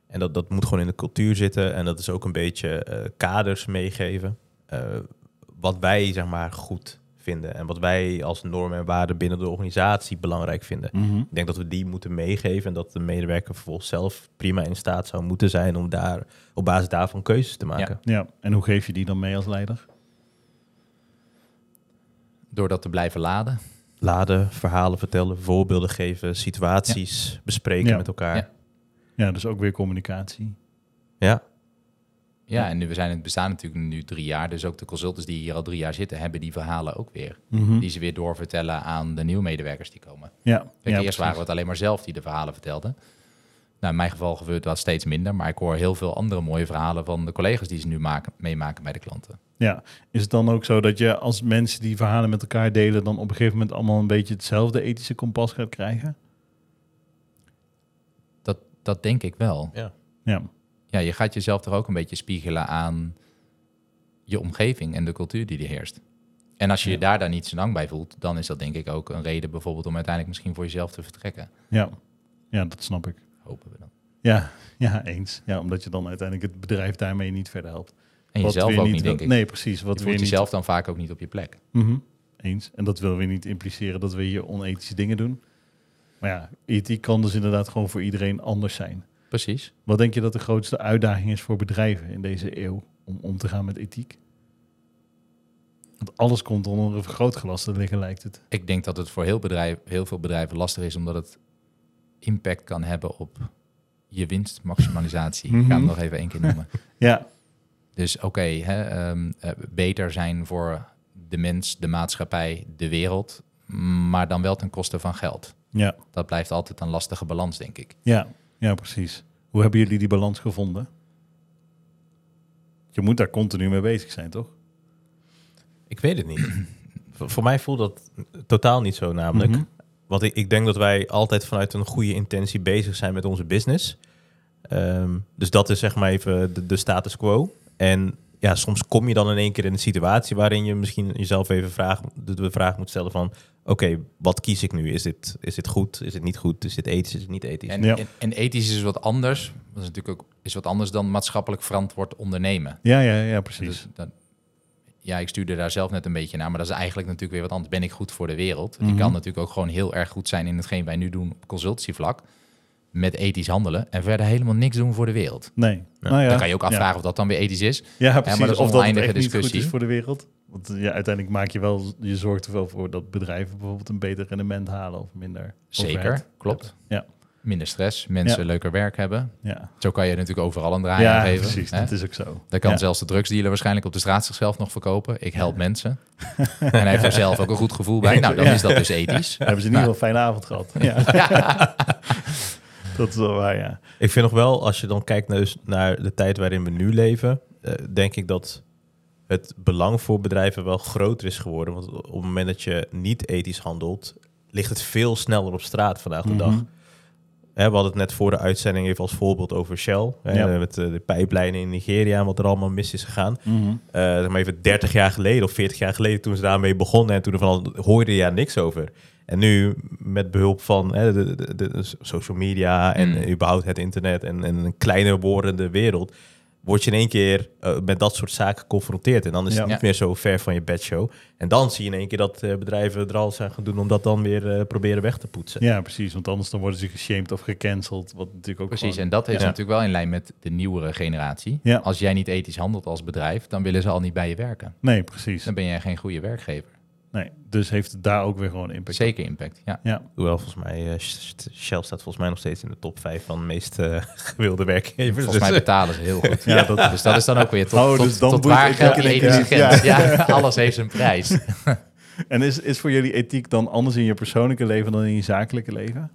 en dat, dat moet gewoon in de cultuur zitten, en dat is ook een beetje eh, kaders meegeven, eh, wat wij zeg maar goed vinden en wat wij als normen en waarden binnen de organisatie belangrijk vinden. Mhm. Ik denk dat we die moeten meegeven en dat de medewerker vervolgens zelf prima in staat zou moeten zijn om daar op basis daarvan keuzes te maken. Ja, en hoe geef je die dan mee als leider? Door dat te blijven laden. Laden, verhalen vertellen, voorbeelden geven, situaties bespreken Ja. met elkaar. Ja. Ja, dus ook weer communicatie. Ja. Ja, en nu, we zijn het bestaan natuurlijk nu drie jaar. Dus ook de consultants die hier al drie jaar zitten, hebben die verhalen ook weer. Mhm. Die ze weer doorvertellen aan de nieuwe medewerkers die komen. Ja, Kijk, ja, eerst precies. waren we het alleen maar zelf die de verhalen vertelden. Nou, in mijn geval gebeurt dat steeds minder. Maar ik hoor heel veel andere mooie verhalen van de collega's die ze nu maken, meemaken bij de klanten. Ja, is het dan ook zo dat je als mensen die verhalen met elkaar delen, dan op een gegeven moment allemaal een beetje hetzelfde ethische kompas gaat krijgen? Dat, dat denk ik wel. Ja. Ja, Ja, je gaat jezelf toch ook een beetje spiegelen aan je omgeving en de cultuur die er heerst. En als je je daar dan niet zo lang bij voelt, dan is dat denk ik ook een reden bijvoorbeeld om uiteindelijk misschien voor jezelf te vertrekken. ja, ja, dat snap ik. Hopen we dan. Ja, ja, eens. Ja, omdat je dan uiteindelijk het bedrijf daarmee niet verder helpt. En Wat jezelf ook niet, denk ik. Nee, precies. Wat je voelt niet jezelf dan vaak ook niet op je plek. Mhm. Eens. En dat wil weer niet impliceren dat we hier onethische dingen doen. Maar ja, ethiek kan dus inderdaad gewoon voor iedereen anders zijn. Precies. Wat denk je dat de grootste uitdaging is voor bedrijven in deze eeuw om om te gaan met ethiek? Want alles komt onder een vergrootglas te liggen, lijkt het. Ik denk dat het voor heel, bedrijf, heel veel bedrijven lastig is, omdat het impact kan hebben op je winstmaximalisatie. Ik ga hem Mhm. nog even één keer noemen. Ja, Dus oké, ehm, eh, beter zijn voor de mens, de maatschappij, de wereld, maar dan wel ten koste van geld. ja, Dat blijft altijd een lastige balans, denk ik. ja, ja, precies. Hoe hebben jullie die balans gevonden? Je moet daar continu mee bezig zijn, toch? Ik weet het niet. voor, mij voelt dat totaal niet zo namelijk. Mhm. Want ik, ik denk dat wij altijd vanuit een goede intentie bezig zijn met onze business. Ehm, dus dat is zeg maar even de, de status quo. En ja, soms kom je dan in één keer in een situatie waarin je misschien jezelf even vraag, de, de vraag moet stellen van... Oké, wat kies ik nu? Is dit, is dit goed? Is dit niet goed? Is dit ethisch? Is het niet ethisch? En, Ja. en, en ethisch is wat anders. Dat is natuurlijk ook is wat anders dan maatschappelijk verantwoord ondernemen. Ja, ja, ja, precies. Dus dat, ja, ik stuurde daar zelf net een beetje naar, maar dat is eigenlijk natuurlijk weer wat anders. Ben ik goed voor de wereld? Mhm. Je kan natuurlijk ook gewoon heel erg goed zijn in hetgeen wij nu doen op consultancyvlak. Met ethisch handelen en verder helemaal niks doen voor de wereld. nee. Nou ja, Dan kan je ook ja. afvragen of dat dan weer ethisch is. Ja, precies. dat is of dat echt niet goed discussie. is voor de wereld. Want ja, uiteindelijk maak je wel, je zorgt er wel voor dat bedrijven bijvoorbeeld een beter rendement halen of minder. Zeker, klopt. Ja. Minder stress, mensen leuker werk hebben. Ja, Zo kan je natuurlijk overal een draai ja aan geven. precies. hè? Dat is ook zo. Dan kan zelfs de drugsdealer waarschijnlijk op de straat zichzelf nog verkopen. Ik help mensen. en hij heeft er zelf ook een goed gevoel bij. Nou, dan is dat dus ethisch. Dan hebben ze in ieder geval een fijne avond gehad. Ja. dat is wel waar, ja. Ik vind nog wel, als je dan kijkt naar, dus naar de tijd waarin we nu leven, eh, denk ik dat het belang voor bedrijven wel groter is geworden. Want op het moment dat je niet ethisch handelt, ligt het veel sneller op straat vandaag de dag. Mhm. Hè, we hadden het net voor de uitzending even als voorbeeld over Shell. Hè, Ja. Met eh, de pijplijnen in Nigeria en wat er allemaal mis is gegaan. Zeg maar even 30 jaar geleden of 40 jaar geleden toen ze daarmee begonnen en toen er van hoorde je daar niks over. En nu met behulp van hè, de, de, social media en Mm. überhaupt het internet en, en een kleiner wordende wereld, word je in één keer eh, met dat soort zaken geconfronteerd. En dan is Ja. het niet meer zo ver van je bedshow. En dan zie je in één keer dat eh, bedrijven er al zijn gaan doen om dat dan weer eh, proberen weg te poetsen. Ja, precies. Want anders dan worden ze geshamed of gecanceld. Wat natuurlijk ook Precies, gewoon- en dat is Ja. natuurlijk wel in lijn met de nieuwere generatie. Ja. Als jij niet ethisch handelt als bedrijf, dan willen ze al niet bij je werken. Nee, precies. Dan ben jij geen goede werkgever. Nee, dus heeft het daar ook weer gewoon impact. op. Zeker impact, ja. Ja, Hoewel volgens mij, eh, Sh- Shell staat volgens mij nog steeds in de top 5 van de meest eh, gewilde werkgevers. Volgens Dus, mij betalen ze heel goed. Ja, dat- dus dat is dan ook weer tot, Oh, tot, dus dan tot waar keer. grens. Ja. alles heeft zijn prijs. En is, is voor jullie ethiek dan anders in je persoonlijke leven dan in je zakelijke leven?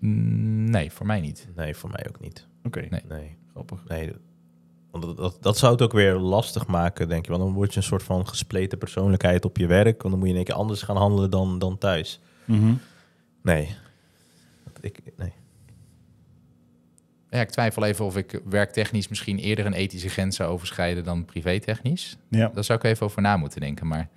Mm, Nee, voor mij niet. nee, voor mij ook niet. Oké, Nee. Nee, grappig. nee. Want dat, dat, zou het ook weer lastig maken, denk je. Want dan word je een soort van gespleten persoonlijkheid op je werk. Want dan moet je in één keer anders gaan handelen dan, dan thuis. Mhm. Nee. Ik, nee. Ja, ik twijfel even of ik werktechnisch misschien eerder een ethische grens zou overschrijden dan privétechnisch. Ja. Daar zou ik even over na moeten denken. Maar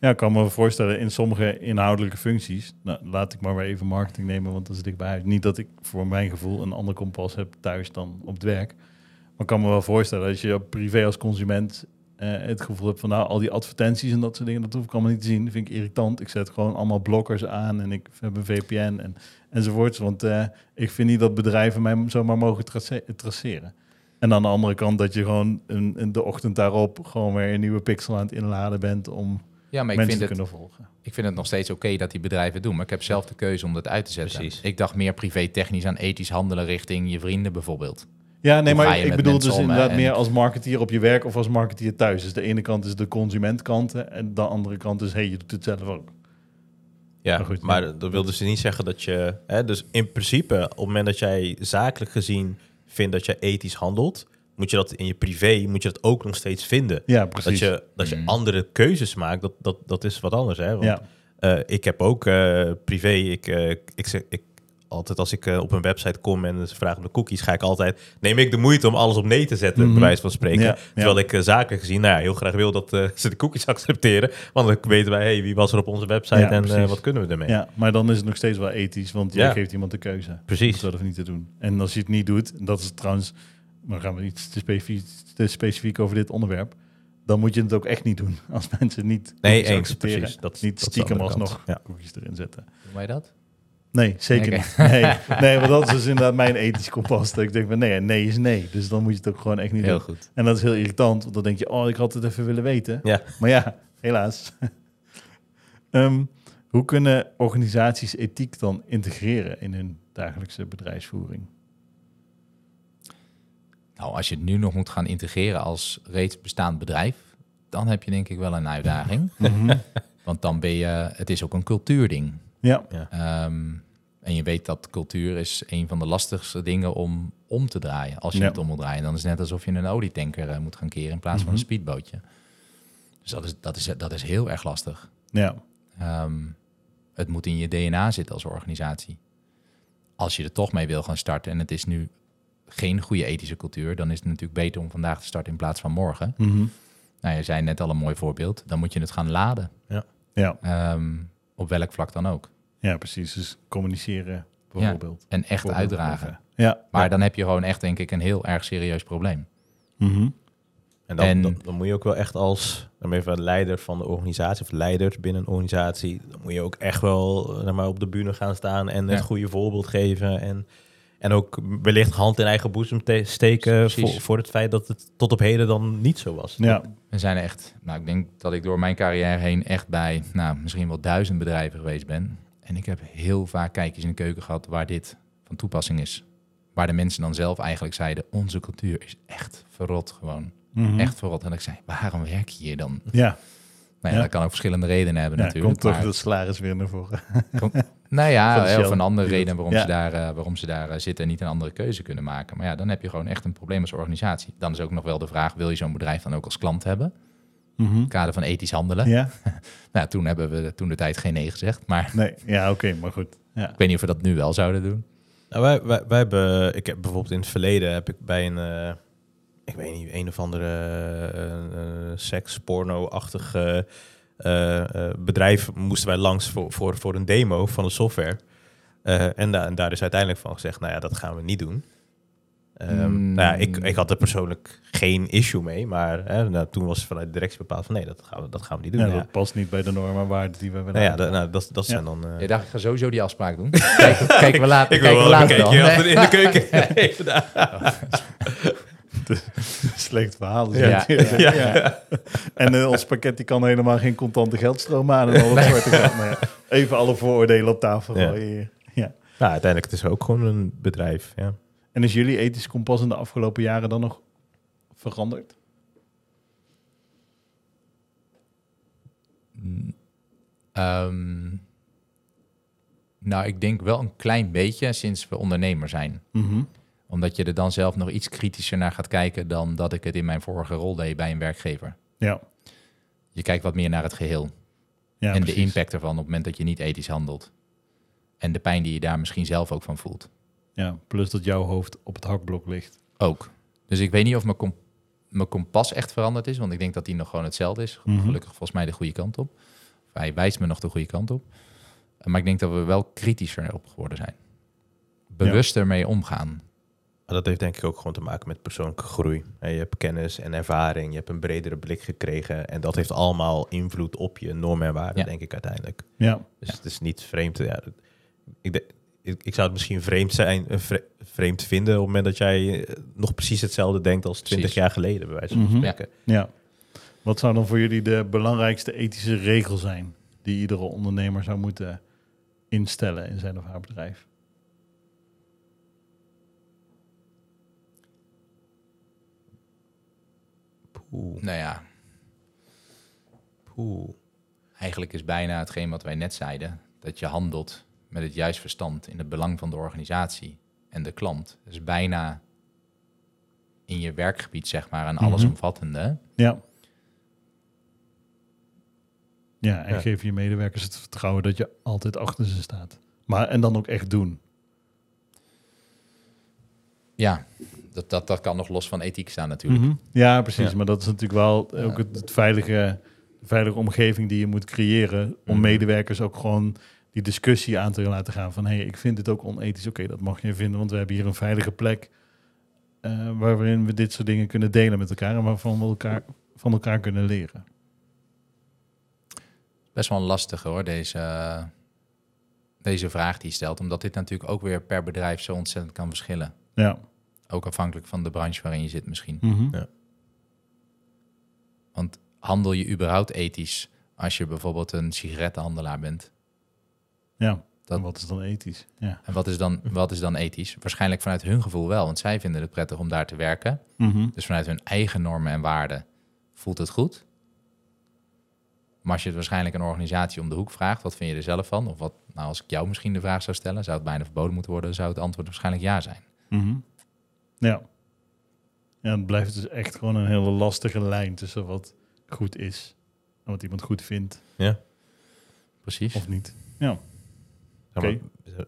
ja, ik kan me voorstellen in sommige inhoudelijke functies. Nou, laat ik maar weer even marketing nemen, want dat is dichtbij huis. Niet dat ik voor mijn gevoel een ander kompas heb thuis dan op het werk. Maar ik kan me wel voorstellen dat je privé als consument eh, het gevoel hebt van nou, al die advertenties en dat soort dingen, dat hoef ik allemaal niet te zien. Dat vind ik irritant. Ik zet gewoon allemaal blokkers aan en ik heb een VPN en, enzovoorts. Want eh, ik vind niet dat bedrijven mij zomaar mogen trace- traceren. En aan de andere kant dat je gewoon een, een- de ochtend daarop gewoon weer een nieuwe pixel aan het inladen bent om ja, maar ik mensen vind, te het, kunnen volgen. ik vind het nog steeds oké dat die bedrijven het doen. Maar ik heb zelf de keuze om dat uit te zetten. Precies. Ik dacht meer privé-technisch aan ethisch handelen richting je vrienden bijvoorbeeld. Ja, nee, maar ik bedoel dus inderdaad En- meer als marketeer op je werk of als marketeer thuis. Dus de ene kant is de consumentkant en de andere kant is, hey, je doet het zelf ook. Ja, Maar maar, goed, ja. dat wil dus niet zeggen dat je... Hè, dus in principe, op het moment dat jij zakelijk gezien vindt dat je ethisch handelt... moet je dat in je privé, moet je dat ook nog steeds vinden. Ja, Dat precies. je, dat je Mm. andere keuzes maakt, dat, dat, dat is wat anders. Hè? Want, ja, eh, ik heb ook eh, privé, ik, eh, ik, zeg, ik altijd als ik eh, op een website kom en ze vragen om de cookies, ga ik altijd, neem ik de moeite om alles op nee te zetten, Mhm. bij wijze van spreken. Ja, Terwijl ja. ik uh, zakelijk gezien, nou ja, heel graag wil dat eh, ze de cookies accepteren. Want dan weten wij, hey, wie was er op onze website Ja, en eh, wat kunnen we ermee? ja, maar dan is het nog steeds wel ethisch, want je Ja. geeft iemand de keuze. Precies. Dat of niet te doen. En als je het niet doet, dat is trouwens, maar gaan we iets te specifiek, te specifiek over dit onderwerp, dan moet je het ook echt niet doen. Als mensen niet Nee, eens, accepteren, precies. Dat, niet dat stiekem alsnog Ja. cookies erin zetten. Hoe wij dat? Nee, zeker niet. Nee, nee, want dat is dus inderdaad mijn ethisch kompas. Dat ik denk van nee, nee is nee. Dus dan moet je het ook gewoon echt niet Heel doen. goed. En dat is heel irritant, want dan denk je, oh, ik had het even willen weten. Ja. Maar ja, helaas. Ehm, hoe kunnen organisaties ethiek dan integreren in hun dagelijkse bedrijfsvoering? Nou, als je het nu nog moet gaan integreren als reeds bestaand bedrijf, dan heb je denk ik wel een uitdaging. Want dan ben je, het is ook een cultuurding. Ja, Ehm, en je weet dat cultuur is een van de lastigste dingen om om te draaien. Als je Ja. het om moet draaien, dan is het net alsof je een olietanker eh, moet gaan keren in plaats van een Mhm. speedbootje. Dus dat is, dat is, dat is heel erg lastig. ja, Ehm, het moet in je DNA zitten als organisatie. Als je er toch mee wil gaan starten en het is nu geen goede ethische cultuur, dan is het natuurlijk beter om vandaag te starten in plaats van morgen. Mhm. Nou, je zei net al een mooi voorbeeld. Dan moet je het gaan laden. ja, Ehm, op welk vlak dan ook. ja, precies. Dus communiceren bijvoorbeeld. En echt uitdragen. Ja, Maar ja. dan heb je gewoon echt, denk ik, een heel erg serieus probleem. Mhm. En dan, En- dan, dan moet je ook wel echt als dan even leider van de organisatie of leider binnen een organisatie, dan moet je ook echt wel eh, zeg maar, op de bühne gaan staan en het Ja. goede voorbeeld geven. En, en ook wellicht hand in eigen boezem te- steken voor, voor het feit dat het tot op heden dan niet zo was. Ja, We zijn echt, nou, ik denk dat ik door mijn carrière heen echt bij, nou, misschien wel duizend bedrijven geweest ben. En ik heb heel vaak kijkjes in de keuken gehad waar dit van toepassing is. Waar de mensen dan zelf eigenlijk zeiden, onze cultuur is echt verrot gewoon. Mhm. Echt verrot. En ik zei, waarom werk je hier dan? Ja, Nou ja, Ja. dat kan ook verschillende redenen hebben ja natuurlijk. komt toch maar- het salaris weer naar voren. Nou ja, hè, of een andere reden waarom ja. ze daar, eh, waarom ze daar eh, zitten en niet een andere keuze kunnen maken. Maar ja, dan heb je gewoon echt een probleem als organisatie. Dan is ook nog wel de vraag, wil je zo'n bedrijf dan ook als klant hebben? In het kader van ethisch handelen. Ja, Nou, toen hebben we toen de tijd geen nee gezegd. Maar nee, ja, oké, maar goed. Ja. ik weet niet of we dat nu wel zouden doen. Nou, wij, wij, wij hebben, ik heb bijvoorbeeld in het verleden heb ik bij een, eh, ik weet niet, een of andere eh, eh, seks, porno-achtig eh, eh, eh, bedrijf moesten wij langs voor, voor, voor een demo van de software. Eh, en, da- en daar is uiteindelijk van gezegd, nou ja, dat gaan we niet doen. Ehm, Mm. nou ja, ik, ik had er persoonlijk geen issue mee, maar hè, nou, toen was vanuit de directie bepaald van nee, dat gaan we, dat gaan we niet doen. Ja, Nou ja, dat past niet bij de normen en waarden die we willen. nou ja, dat, nou, dat, dat Ja. zijn dan... eh, Je dacht, ik ga sowieso die afspraak doen. Kijk, kijken we later, ik kijken we later achter in de keuken. Daar. Slecht verhaal. Ja. Ja. Ja. En ons pakket die kan helemaal geen contante geldstroom aan en al dat soort dingen. Maar ja, even alle vooroordelen op tafel Ja. gooien. Ja. Nou, uiteindelijk het is ook gewoon een bedrijf. Ja. En is jullie ethisch kompas in de afgelopen jaren dan nog veranderd? Ehm, nou, ik denk wel een klein beetje sinds we ondernemer zijn. Omdat je er dan zelf nog iets kritischer naar gaat kijken dan dat ik het in mijn vorige rol deed bij een werkgever. Ja. Je kijkt wat meer naar het geheel. ja en precies. de impact ervan op het moment dat je niet ethisch handelt. En de pijn die je daar misschien zelf ook van voelt. Ja, plus dat jouw hoofd op het hakblok ligt. Ook. Dus ik weet niet of mijn, kom- mijn kompas echt veranderd is, want ik denk dat die nog gewoon hetzelfde is. Mhm. Gelukkig volgens mij de goede kant op. Of hij wijst me nog de goede kant op. Maar ik denk dat we wel kritischer op geworden zijn. Bewuster mee omgaan. Maar dat heeft denk ik ook gewoon te maken met persoonlijke groei. Je hebt kennis en ervaring, je hebt een bredere blik gekregen. En dat heeft allemaal invloed op je normen en waarden, Ja. denk ik uiteindelijk. Ja, Dus het is niet vreemd. Ja, ik, de- ik, ik zou het misschien vreemd, zijn, eh, vre- vreemd vinden op het moment dat jij eh, nog precies hetzelfde denkt als 20 Precies. jaar geleden, bij wijze van Mhm. spreken. ja. Wat zou dan voor jullie de belangrijkste ethische regel zijn die iedere ondernemer zou moeten instellen in zijn of haar bedrijf? Oeh, Nou ja, oeh. eigenlijk is bijna hetgeen wat wij net zeiden. Dat je handelt met het juist verstand in het belang van de organisatie en de klant. Dus bijna in je werkgebied, zeg maar, een Mhm. allesomvattende. Ja. Ja, en Ja. geef je medewerkers het vertrouwen dat je altijd achter ze staat. Maar en dan ook echt doen. Ja, dat, dat, dat kan nog los van ethiek staan natuurlijk. Mhm. Ja, precies. Ja. Maar dat is natuurlijk wel ook het, het veilige, veilige omgeving die je moet creëren om Mhm. medewerkers ook gewoon die discussie aan te laten gaan van hé, hey, ik vind dit ook onethisch. Oké, dat mag je vinden, want we hebben hier een veilige plek eh, waarin we dit soort dingen kunnen delen met elkaar en waarvan we elkaar van elkaar kunnen leren. Best wel een lastige hoor, deze, deze vraag die je stelt. Omdat dit natuurlijk ook weer per bedrijf zo ontzettend kan verschillen. Ja. Ook afhankelijk van de branche waarin je zit misschien. Mhm. Ja. Want handel je überhaupt ethisch als je bijvoorbeeld een sigarettenhandelaar bent? Ja. Dat- En wat is dan ethisch? Ja. En wat is, dan, wat is dan ethisch? Waarschijnlijk vanuit hun gevoel wel, want zij vinden het prettig om daar te werken. Mhm. Dus vanuit hun eigen normen en waarden voelt het goed. Maar als je het waarschijnlijk een organisatie om de hoek vraagt, wat vind je er zelf van? Of wat, nou, als ik jou misschien de vraag zou stellen, zou het bijna verboden moeten worden, zou het antwoord waarschijnlijk ja zijn. Mhm. Ja. Ja, het blijft dus echt gewoon een hele lastige lijn tussen wat goed is en wat iemand goed vindt Precies. of niet. Ja. Ja, maar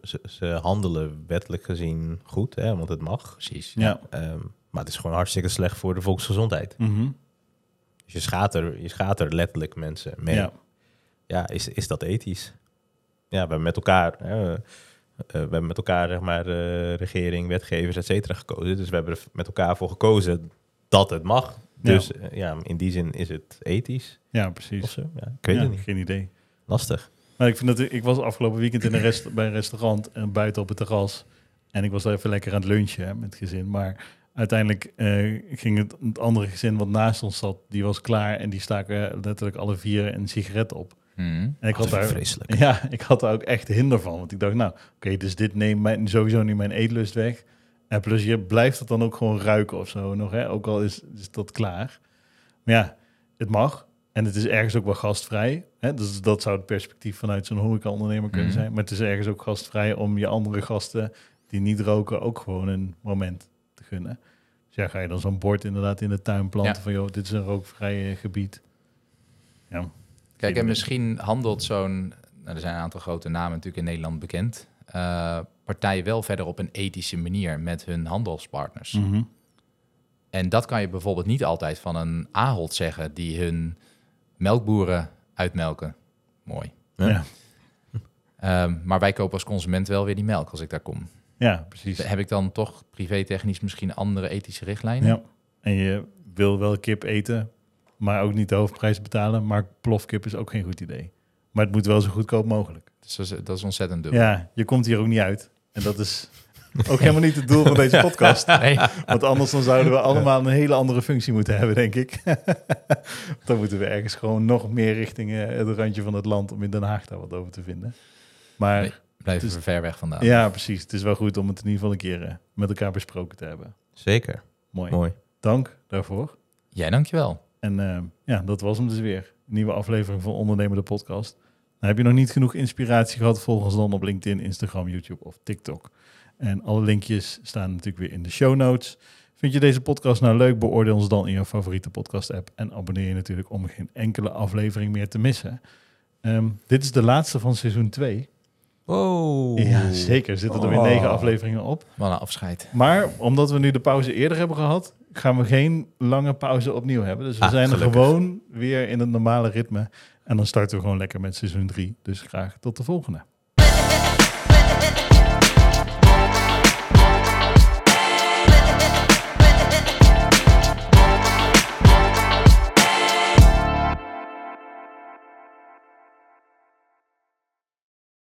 ze, ze- handelen wettelijk gezien goed, hè, want het mag. Precies. Ja. Ehm, maar het is gewoon hartstikke slecht voor de volksgezondheid. Mhm. Dus je schaadt er, je schaadt er letterlijk mensen mee. Ja. Ja, is, is dat ethisch? Ja, we met elkaar, hè, we hebben met elkaar, zeg maar, eh, regering, wetgevers, et cetera, gekozen. Dus we hebben er met elkaar voor gekozen dat het mag. Dus eh, ja, in die zin is het ethisch ja, of precies. zo. Ja, ik weet Ja, het niet. Geen idee. Lastig. Maar ik vind dat ik was afgelopen weekend in een rest, bij een restaurant en buiten op het terras. En ik was daar even lekker aan het lunchen hè, met het gezin. Maar uiteindelijk eh, ging het, het andere gezin wat naast ons zat, die was klaar en die staken letterlijk alle vier een sigaret op. En ik had daar, vreselijk. ja, ik had daar ook echt hinder van. Want ik dacht, nou, oké, dus dit neemt mijn, sowieso niet mijn eetlust weg. En plus je blijft het dan ook gewoon ruiken of zo nog, hè? ook al is, is dat klaar. Maar ja, het mag. En het is ergens ook wel gastvrij. Hè? Dus dat zou het perspectief vanuit zo'n horeca-ondernemer kunnen Mhm. zijn. Maar het is ergens ook gastvrij om je andere gasten die niet roken ook gewoon een moment te gunnen. Dus ja, ga je dan zo'n bord inderdaad in de tuin planten Ja. van, joh, dit is een rookvrij gebied. Ja, Kijk, en misschien handelt zo'n, nou, er zijn een aantal grote namen natuurlijk in Nederland bekend, eh, partijen wel verder op een ethische manier met hun handelspartners. Mhm. En dat kan je bijvoorbeeld niet altijd van een Ahold zeggen die hun melkboeren uitmelken. Mooi. Ja. Ja. Ehm, maar wij kopen als consument wel weer die melk als ik daar kom. ja, precies. Heb ik dan toch privé-technisch misschien andere ethische richtlijnen? Ja. En je wil wel kip eten, maar ook niet de hoofdprijs betalen. Maar plofkip is ook geen goed idee. Maar het moet wel zo goedkoop mogelijk. Dus dat is, dat is ontzettend dubbel. Ja, je komt hier ook niet uit. En dat is ook helemaal niet het doel van deze podcast. Nee. Want anders dan zouden we allemaal een hele andere functie moeten hebben, denk ik. dan moeten we ergens gewoon nog meer richting eh, het randje van het land om in Den Haag daar wat over te vinden. Maar Nee. Blijven Het we ver weg vandaan. ja, precies. Het is wel goed om het in ieder geval een keer eh, met elkaar besproken te hebben. Zeker. Mooi. Mooi. Dank daarvoor. Jij, dankjewel. En eh, ja, dat was hem dus weer. Een nieuwe aflevering van Ondernemer de Podcast. Nou, heb je nog niet genoeg inspiratie gehad? Volg ons dan op LinkedIn, Instagram, YouTube of TikTok. En alle linkjes staan natuurlijk weer in de show notes. Vind je deze podcast nou leuk? Beoordeel ons dan in je favoriete podcast app. En abonneer je natuurlijk om geen enkele aflevering meer te missen. Ehm, dit is de laatste van seizoen 2. Wow. Ja, zeker. Er zitten er weer Oh. negen afleveringen op. Wat een afscheid. Maar omdat we nu de pauze eerder hebben gehad, gaan we geen lange pauze opnieuw hebben. Dus we Ah, zijn er gelukkig. gewoon weer in het normale ritme. En dan starten we gewoon lekker met seizoen 3. Dus graag tot de volgende.